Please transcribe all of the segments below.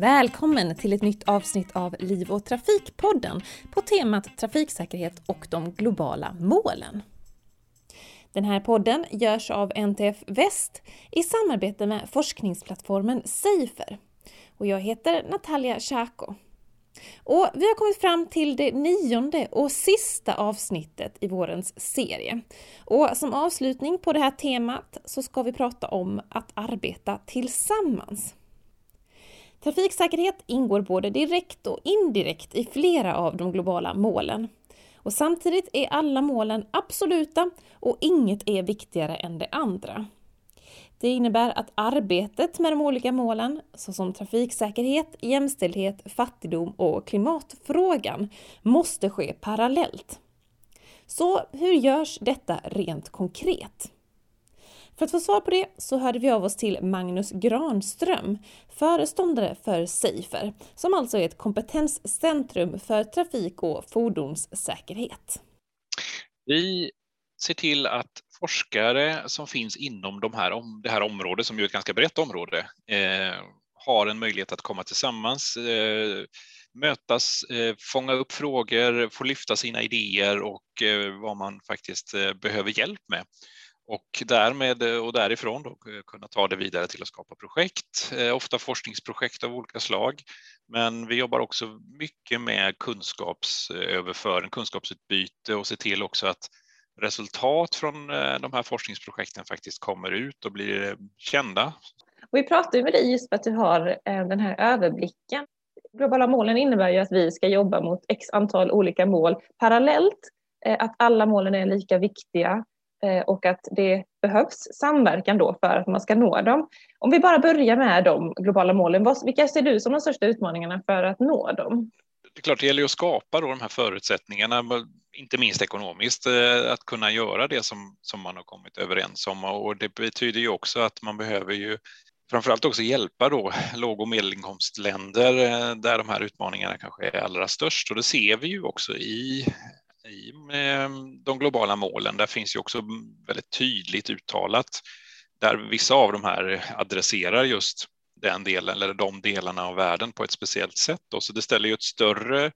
Välkommen till ett nytt avsnitt av Liv och Trafikpodden på temat trafiksäkerhet och de globala målen. Den här podden görs av NTF Väst i samarbete med forskningsplattformen Safer. Och jag heter Natalia Tjako. Och vi har kommit fram till det nionde och sista avsnittet i vårens serie. Och som avslutning på det här temat så ska vi prata om att arbeta tillsammans. Trafiksäkerhet ingår både direkt och indirekt i flera av de globala målen. Och samtidigt är alla målen absoluta och inget är viktigare än det andra. Det innebär att arbetet med de olika målen, såsom trafiksäkerhet, jämställdhet, fattigdom och klimatfrågan, måste ske parallellt. Så hur görs detta rent konkret? För att få svar på det så hörde vi av oss till Magnus Granström, föreståndare för Safer, som alltså är ett kompetenscentrum för trafik och fordonssäkerhet. Vi ser till att forskare som finns inom de här, det här området, som ju är ett ganska brett område, eh, har en möjlighet att komma tillsammans, eh, mötas, eh, fånga upp frågor, få lyfta sina idéer och eh, vad man faktiskt eh, behöver hjälp med och därmed eh, och därifrån då eh, kunna ta det vidare till att skapa projekt, eh, ofta forskningsprojekt av olika slag. Men vi jobbar också mycket med kunskapsöverföring, kunskapsutbyte och se till också att resultat från de här forskningsprojekten faktiskt kommer ut och blir kända. Och vi pratade med dig just för att du har den här överblicken. Globala målen innebär ju att vi ska jobba mot x antal olika mål parallellt, att alla målen är lika viktiga Eh, och att det behövs samverkan då för att man ska nå dem. Om vi bara börjar med de globala målen, vilka ser du som de största utmaningarna för att nå dem? Det är klart, det gäller att skapa då de här förutsättningarna, inte minst ekonomiskt, eh, att kunna göra det som, som man har kommit överens om. Och det betyder ju också att man behöver ju framförallt också hjälpa då låg och medelinkomstländer eh, där de här utmaningarna kanske är allra störst. Och det ser vi ju också i i mm, de globala målen. Där finns ju också väldigt tydligt uttalat där vissa av de här adresserar just den delen eller de delarna av världen på ett speciellt sätt. Då. Så det ställer ju ett större,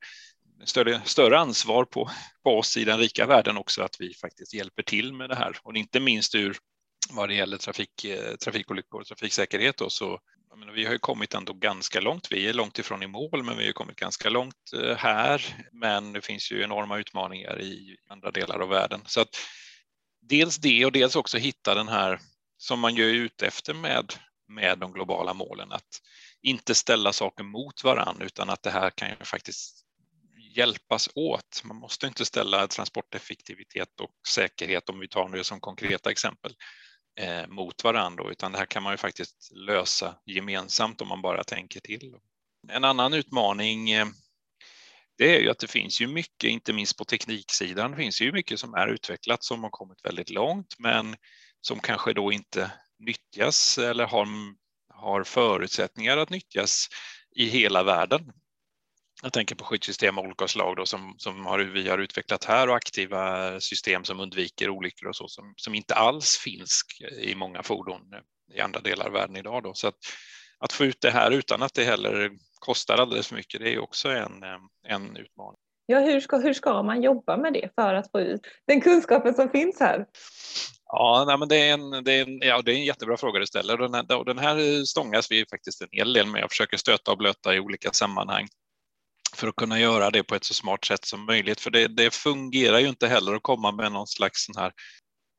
större, större ansvar på, på oss i den rika världen också att vi faktiskt hjälper till med det här och inte minst ur vad det gäller trafik, eh, trafikolyckor och trafiksäkerhet då, så menar, vi har ju kommit ändå ganska långt. Vi är långt ifrån i mål, men vi har kommit ganska långt eh, här. Men det finns ju enorma utmaningar i andra delar av världen. Så att dels det och dels också hitta den här som man ju är ute efter med, med de globala målen, att inte ställa saker mot varann utan att det här kan ju faktiskt hjälpas åt. Man måste inte ställa transporteffektivitet och säkerhet, om vi tar det som konkreta exempel, eh, mot varandra, utan det här kan man ju faktiskt lösa gemensamt om man bara tänker till. En annan utmaning eh, det är ju att det finns ju mycket, inte minst på tekniksidan, det finns ju mycket som är utvecklat som har kommit väldigt långt, men som kanske då inte nyttjas eller har, har förutsättningar att nyttjas i hela världen. Jag tänker på skyddssystem av olika slag då, som, som har, vi har utvecklat här och aktiva system som undviker olyckor och så som, som inte alls finns i många fordon i andra delar av världen idag. Då. Så att, att få ut det här utan att det heller kostar alldeles för mycket, det är också en, en utmaning. Ja, hur ska, hur ska man jobba med det för att få ut den kunskapen som finns här? Ja, nej, men det, är en, det, är en, ja, det är en jättebra fråga du ställer och den här, och den här stångas vi faktiskt en hel del med. Jag försöker stöta och blöta i olika sammanhang för att kunna göra det på ett så smart sätt som möjligt. För det, det fungerar ju inte heller att komma med någon slags sån här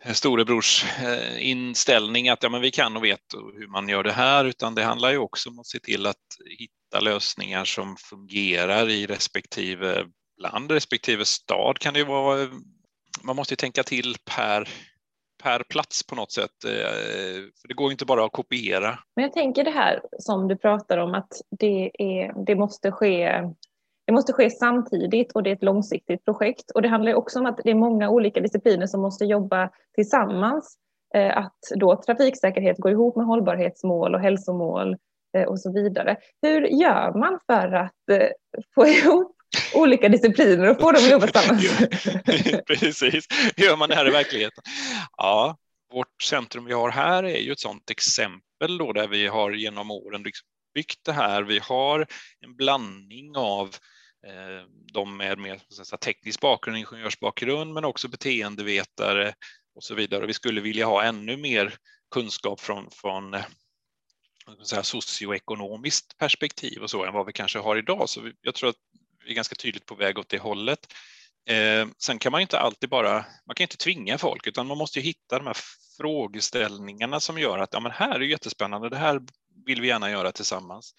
eh, storebrors eh, inställning att ja, men vi kan och vet hur man gör det här, utan det handlar ju också om att se till att hitta lösningar som fungerar i respektive land, respektive stad kan det ju vara. Man måste tänka till per per plats på något sätt. Eh, för det går inte bara att kopiera. Men jag tänker det här som du pratar om att det, är, det måste ske det måste ske samtidigt och det är ett långsiktigt projekt. Och det handlar också om att det är många olika discipliner som måste jobba tillsammans. Eh, att då trafiksäkerhet går ihop med hållbarhetsmål och hälsomål eh, och så vidare. Hur gör man för att eh, få ihop olika discipliner och få dem att jobba tillsammans? Precis, hur gör man det här i verkligheten? Ja, vårt centrum vi har här är ju ett sådant exempel då där vi har genom åren liksom byggt det här. Vi har en blandning av eh, Eh, de med mer teknisk bakgrund, ingenjörsbakgrund, men också beteendevetare och så vidare. Vi skulle vilja ha ännu mer kunskap från, från eh, säga, socioekonomiskt perspektiv och så än vad vi kanske har idag. Så jag tror att vi är ganska tydligt på väg åt det hållet. Eh, sen kan man inte alltid bara, man kan inte tvinga folk utan man måste hitta de här frågeställningarna som gör att ja, men här är jättespännande, det här vill vi gärna göra tillsammans.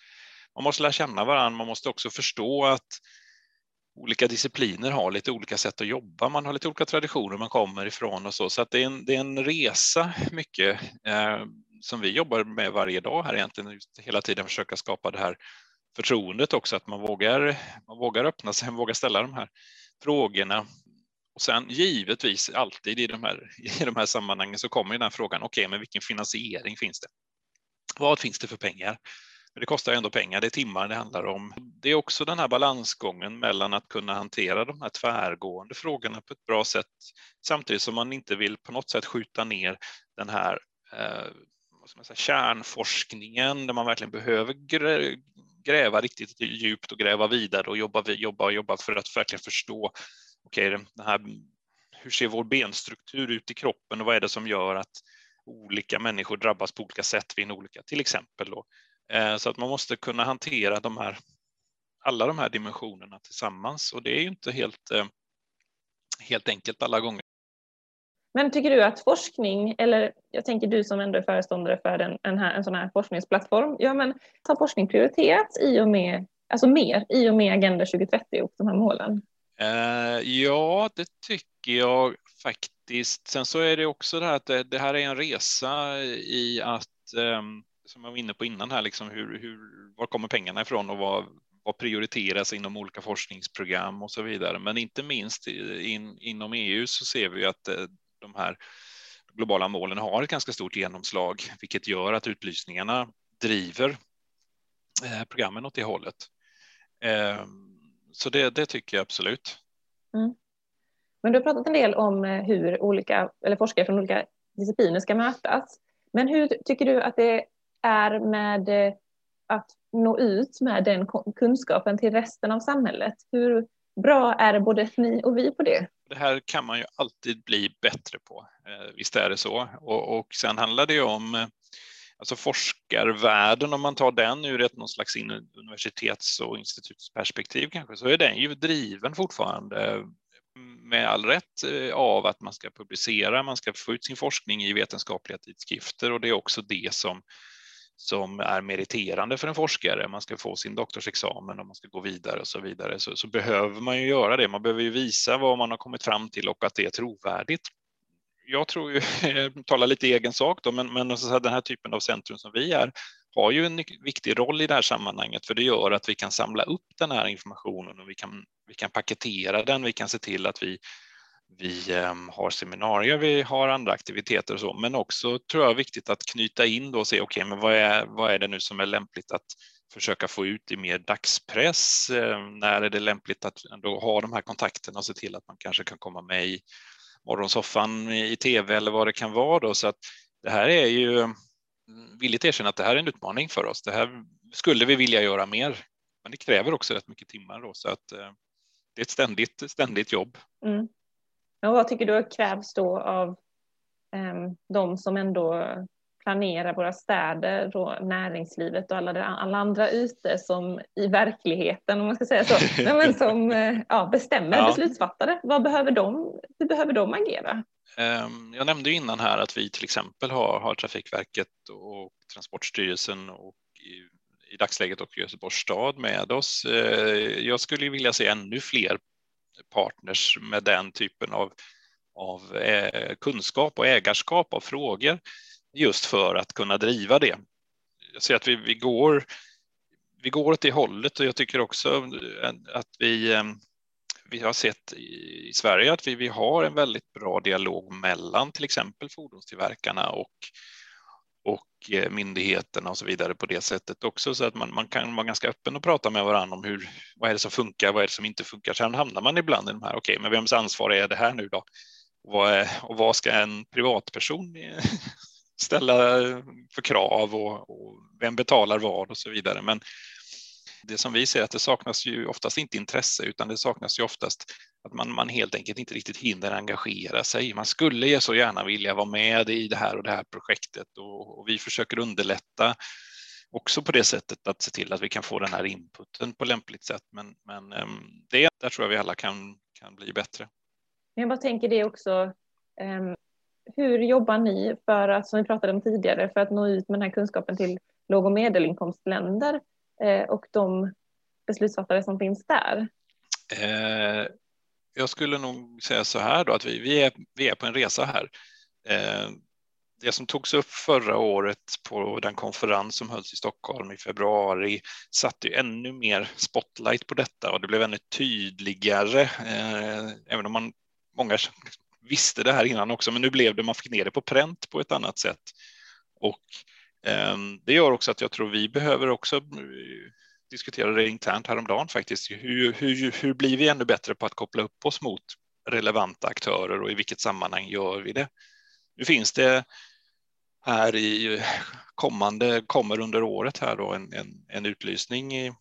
Man måste lära känna varandra, man måste också förstå att olika discipliner har lite olika sätt att jobba, man har lite olika traditioner man kommer ifrån och så, så att det är en, det är en resa mycket eh, som vi jobbar med varje dag här egentligen, hela tiden försöka skapa det här förtroendet också, att man vågar, man vågar öppna sig, vågar ställa de här frågorna. Och sen givetvis alltid i de här, i de här sammanhangen så kommer den här frågan, okej, okay, men vilken finansiering finns det? Vad finns det för pengar? Men Det kostar ändå pengar, det är timmar det handlar om. Det är också den här balansgången mellan att kunna hantera de här tvärgående frågorna på ett bra sätt, samtidigt som man inte vill på något sätt skjuta ner den här eh, vad ska man säga, kärnforskningen där man verkligen behöver gräva riktigt djupt och gräva vidare och jobba, jobba och jobba för att verkligen förstå okej, okay, här, hur ser vår benstruktur ut i kroppen och vad är det som gör att olika människor drabbas på olika sätt vid en olycka, till exempel. Då. Eh, så att man måste kunna hantera de här, alla de här dimensionerna tillsammans och det är ju inte helt, eh, helt enkelt alla gånger. Men tycker du att forskning, eller jag tänker du som ändå är föreståndare för en, en, här, en sån här forskningsplattform, ja men har forskning prioriterats i och med, alltså mer i och med Agenda 2030 och de här målen? Uh, ja, det tycker jag faktiskt. Sen så är det också det här att det, det här är en resa i att, um, som jag var inne på innan här, liksom hur, hur, var kommer pengarna ifrån och vad, vad prioriteras inom olika forskningsprogram och så vidare. Men inte minst in, inom EU så ser vi att eh, de här globala målen har ett ganska stort genomslag, vilket gör att utlysningarna driver eh, programmen åt det hållet. Ehm, så det, det tycker jag absolut. Mm. Men du har pratat en del om eh, hur olika, eller forskare från olika discipliner ska mötas. Men hur tycker du att det är med eh, att nå ut med den kunskapen till resten av samhället? Hur bra är både ni och vi på det? Det här kan man ju alltid bli bättre på. Eh, visst är det så. Och, och sen handlar det ju om eh, alltså forskarvärlden, om man tar den ur ett någon slags universitets och institutsperspektiv kanske, så är den ju driven fortfarande med all rätt av att man ska publicera, man ska få ut sin forskning i vetenskapliga tidskrifter och det är också det som som är meriterande för en forskare, man ska få sin doktorsexamen och man ska gå vidare och så vidare, så, så behöver man ju göra det. Man behöver ju visa vad man har kommit fram till och att det är trovärdigt. Jag tror ju, jag talar lite i egen sak då, men, men så den här typen av centrum som vi är har ju en viktig roll i det här sammanhanget, för det gör att vi kan samla upp den här informationen och vi kan, vi kan paketera den, vi kan se till att vi vi ehm, har seminarier, vi har andra aktiviteter och så, men också tror jag viktigt att knyta in då och se okej, okay, men vad är, vad är det nu som är lämpligt att försöka få ut i mer dagspress? Ehm, när är det lämpligt att ändå ha de här kontakterna och se till att man kanske kan komma med i morgonsoffan i tv eller vad det kan vara då, så att det här är ju mm, villigt erkänna att det här är en utmaning för oss. Det här skulle vi vilja göra mer, men det kräver också rätt mycket timmar då, så att ehm, det är ett ständigt, ständigt jobb. Mm. Men vad tycker du krävs då av um, de som ändå planerar våra städer och näringslivet och alla, alla andra ute som i verkligheten, om man ska säga så, men som eh, ja, bestämmer, ja. beslutsfattare. Vad behöver de, hur behöver de agera? Ehm, jag nämnde innan här att vi till exempel har, har Trafikverket och Transportstyrelsen och i, i dagsläget och Göteborgs stad med oss. Eh, jag skulle vilja se ännu fler partners med den typen av, av eh, kunskap och ägarskap av frågor just för att kunna driva det. Jag ser att vi, vi, går, vi går åt det hållet och jag tycker också att vi, eh, vi har sett i Sverige att vi, vi har en väldigt bra dialog mellan till exempel fordonstillverkarna och och eh, myndigheterna och så vidare på det sättet också så att man, man kan vara ganska öppen och prata med varandra om hur, vad är det som funkar, vad är det som inte funkar. Sen hamnar man ibland i de här, okej, okay, men vems ansvar är det här nu då? Och vad, är, och vad ska en privatperson ställa för krav och, och, vem betalar vad och så vidare. Men det som vi ser att det saknas ju oftast inte intresse utan det saknas ju oftast att man, man helt enkelt inte riktigt hinner engagera sig. Man skulle ju så gärna vilja vara med i det här och det här projektet och, och vi försöker underlätta också på det sättet att se till att vi kan få den här inputen på lämpligt sätt. Men, men ehm, det, där tror jag vi alla kan, kan bli bättre. Jag bara tänker det också. Ehm, hur jobbar ni för att, som vi pratade om tidigare, för att nå ut med den här kunskapen till låg och medelinkomstländer Eh, och de beslutsfattare som finns där? Eh, jag skulle nog säga så här då att vi, vi, är, vi är på en resa här. Eh, det som togs upp förra året på den konferens som hölls i Stockholm i februari satte ju ännu mer spotlight på detta och det blev ännu tydligare, även om man, många visste det här innan också, men nu blev det, man fick ner det på pränt på ett annat sätt. Och Ehm, det gör också att jag tror vi behöver också eh, diskutera det internt häromdagen faktiskt. Hur, hur, hur blir vi ännu bättre på att koppla upp oss mot relevanta aktörer och i vilket sammanhang gör vi det? Nu finns det här i kommande, kommer under året här då en, en, en utlysning i,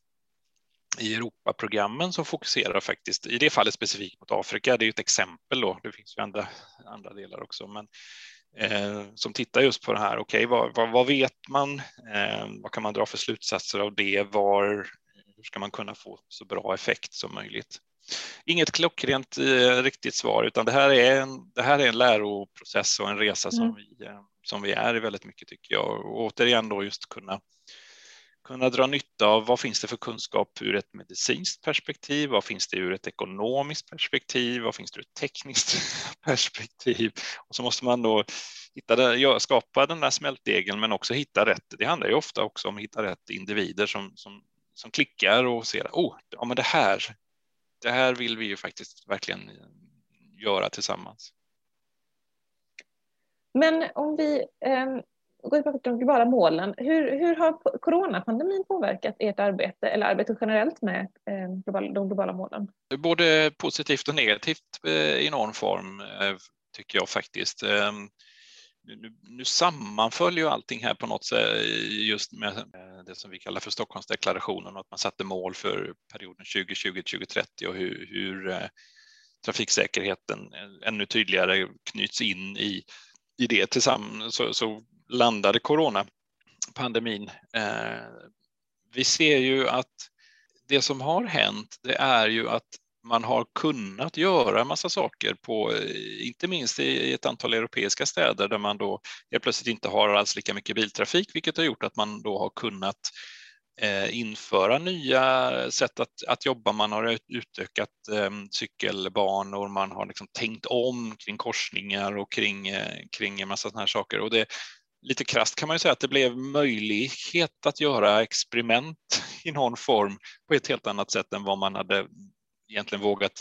i Europaprogrammen som fokuserar faktiskt, i det fallet specifikt mot Afrika, det är ju ett exempel då, det finns ju andra, andra delar också, men eh, som tittar just på det här, okej, okay, vad, vad, vad, vet man, eh, vad kan man dra för slutsatser av det, var, hur ska man kunna få så bra effekt som möjligt? Inget klockrent eh, riktigt svar, utan det här är en, det här är en läroprocess och en resa som mm. vi eh, som vi är i väldigt mycket tycker jag. Och återigen då just kunna kunna dra nytta av vad finns det för kunskap ur ett medicinskt perspektiv? Vad finns det ur ett ekonomiskt perspektiv? Vad finns det ur ett tekniskt perspektiv? Och så måste man då hitta det, skapa den där smältdegeln, men också hitta rätt. Det handlar ju ofta också om att hitta rätt individer som, som, som klickar och ser, oh, ja, men det här, det här vill vi ju faktiskt verkligen göra tillsammans. Men om vi ehm, går tillbaka till de globala målen, hur, hur har coronapandemin påverkat ert arbete eller arbetet generellt med eh, global, de globala målen? Både positivt och negativt eh, i någon form eh, tycker jag faktiskt. Ehm, nu, nu sammanföll ju allting här på något sätt just med det som vi kallar för Stockholmsdeklarationen och att man satte mål för perioden 2020-2030 och hur, hur trafiksäkerheten ännu tydligare knyts in i i det tillsammans så, så landade coronapandemin. Eh, vi ser ju att det som har hänt, det är ju att man har kunnat göra en massa saker på, eh, inte minst i ett antal europeiska städer där man då helt plötsligt inte har alls lika mycket biltrafik, vilket har gjort att man då har kunnat eh, införa nya sätt att, att jobba. Man har utökat ehm, cykelbanor, man har liksom tänkt om kring korsningar och kring, kring en massa sådana här saker. Och det, lite krast kan man ju säga att det blev möjlighet att göra experiment i någon form på ett helt annat sätt än vad man hade egentligen vågat,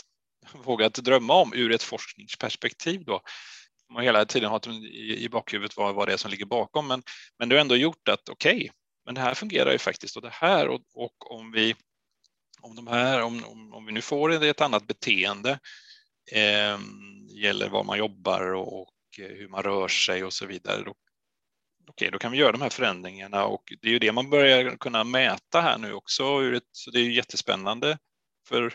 vågat drömma om ur ett forskningsperspektiv. Då. Man hela tiden har i, i bakhuvudet vad, vad det är som ligger bakom, men, men det har ändå gjort att okej, okay, men det här fungerar ju faktiskt och det här och, och om vi om de här, om, om, om vi nu får ett annat beteende eh, gäller var man jobbar och, och, hur man rör sig och så vidare. Då, okej, då kan vi göra de här förändringarna och det är ju det man börjar kunna mäta här nu också. Så det är ju jättespännande för,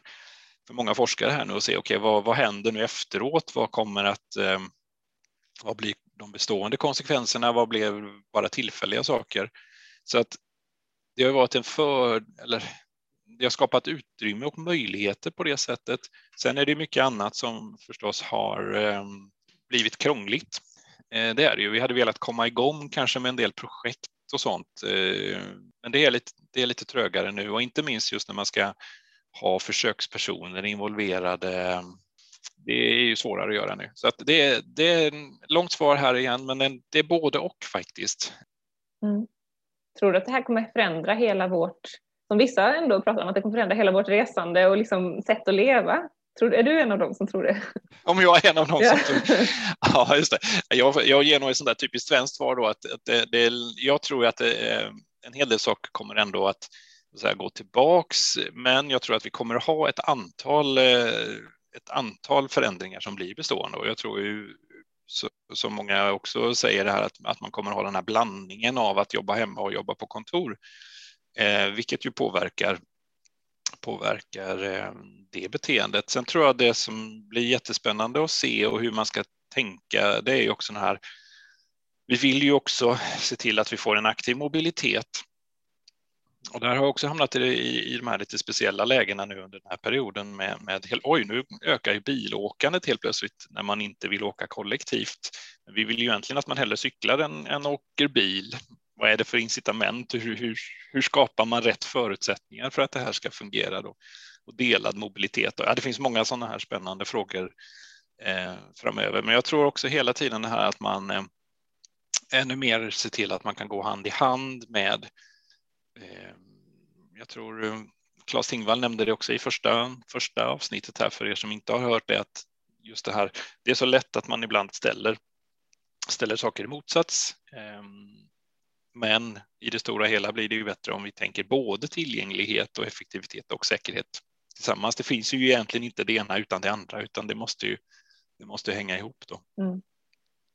för många forskare här nu att se okej, vad, vad händer nu efteråt? Vad kommer att eh, vad blir de bestående konsekvenserna? Vad blev bara tillfälliga saker? Så att det har varit en för, eller det har skapat utrymme och möjligheter på det sättet. Sen är det mycket annat som förstås har eh, blivit krångligt. Eh, det är det ju. Vi hade velat komma igång kanske med en del projekt och sånt, eh, men det är, lite, det är lite trögare nu och inte minst just när man ska ha försökspersoner involverade. Det är ju svårare att göra nu. Så att det, är, det är långt svar här igen, men det är både och faktiskt. Mm. Tror du att det här kommer förändra hela vårt, som vissa ändå pratar om, att det kommer förändra hela vårt resande och liksom sätt att leva? Tror, är du en av dem som tror det? Om jag är en av dem som tror Ja, just det. Jag, jag ger nog ett sånt där typiskt svenskt svar då att, att det, det, jag tror att det, en hel del saker kommer ändå att här, gå tillbaks, men jag tror att vi kommer att ha ett antal, ett antal förändringar som blir bestående och jag tror ju som många också säger det här att, att man kommer ha den här blandningen av att jobba hemma och jobba på kontor, eh, vilket ju påverkar påverkar eh, det beteendet. Sen tror jag det som blir jättespännande att se och hur man ska tänka, det är ju också den här vi vill ju också se till att vi får en aktiv mobilitet. Och där har jag också hamnat i, i, i de här lite speciella lägena nu under den här perioden med, med oj, nu ökar ju bilåkandet helt plötsligt när man inte vill åka kollektivt. Vi vill ju egentligen att man hellre cyklar än, än åker bil. Vad är det för incitament? Hur, hur, hur skapar man rätt förutsättningar för att det här ska fungera då? Och delad mobilitet. Ja, det finns många sådana här spännande frågor eh, framöver, men jag tror också hela tiden det här att man eh, ännu mer ser till att man kan gå hand i hand med eh, jag tror eh, Claes Tingvall nämnde det också i första, första avsnittet här för er som inte har hört det att just det här, det är så lätt att man ibland ställer, ställer saker i motsats. Ehm, men i det stora hela blir det ju bättre om vi tänker både tillgänglighet och effektivitet och säkerhet tillsammans. Det finns ju egentligen inte det ena utan det andra, utan det måste ju det måste hänga ihop då. Mm.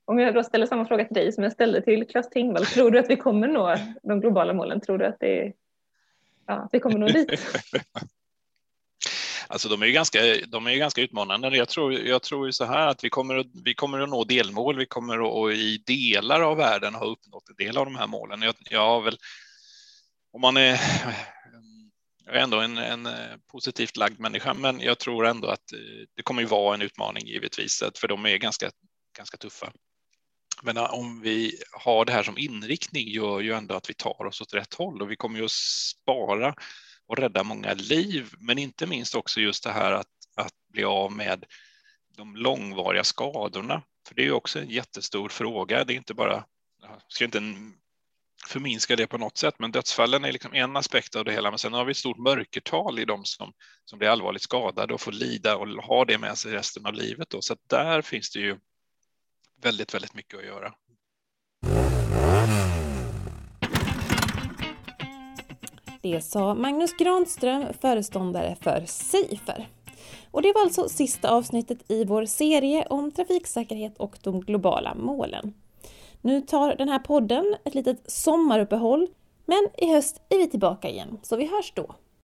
Om jag då ställer samma fråga till dig som jag ställde till Claes Tingvall, tror du att vi kommer nå de globala målen? Tror du att det, ja, vi kommer nå dit? Alltså de är ju ganska, de är ju ganska utmanande. Jag tror, jag tror ju så här att vi kommer, att, vi kommer att nå delmål. Vi kommer att i delar av världen ha uppnått en del av de här målen. Jag, jag har väl, om man är, jag är ändå en, en eh, positivt lagd människa, men jag tror ändå att eh, det kommer ju vara en utmaning givetvis, för de är ganska, ganska tuffa. Men eh, om vi har det här som inriktning gör ju ändå att vi tar oss åt rätt håll och vi kommer ju att spara och rädda många liv, men inte minst också just det här att, att bli av med de långvariga skadorna. För det är ju också en jättestor fråga. Det är inte bara, jag ska inte förminska det på något sätt, men dödsfallen är liksom en aspekt av det hela. Men sen har vi ett stort mörkertal i de som, som blir allvarligt skadade och får lida och ha det med sig resten av livet. Då. Så där finns det ju väldigt, väldigt mycket att göra. Det sa Magnus Granström, föreståndare för Safer. Och det var alltså sista avsnittet i vår serie om trafiksäkerhet och de globala målen. Nu tar den här podden ett litet sommaruppehåll, men i höst är vi tillbaka igen, så vi hörs då.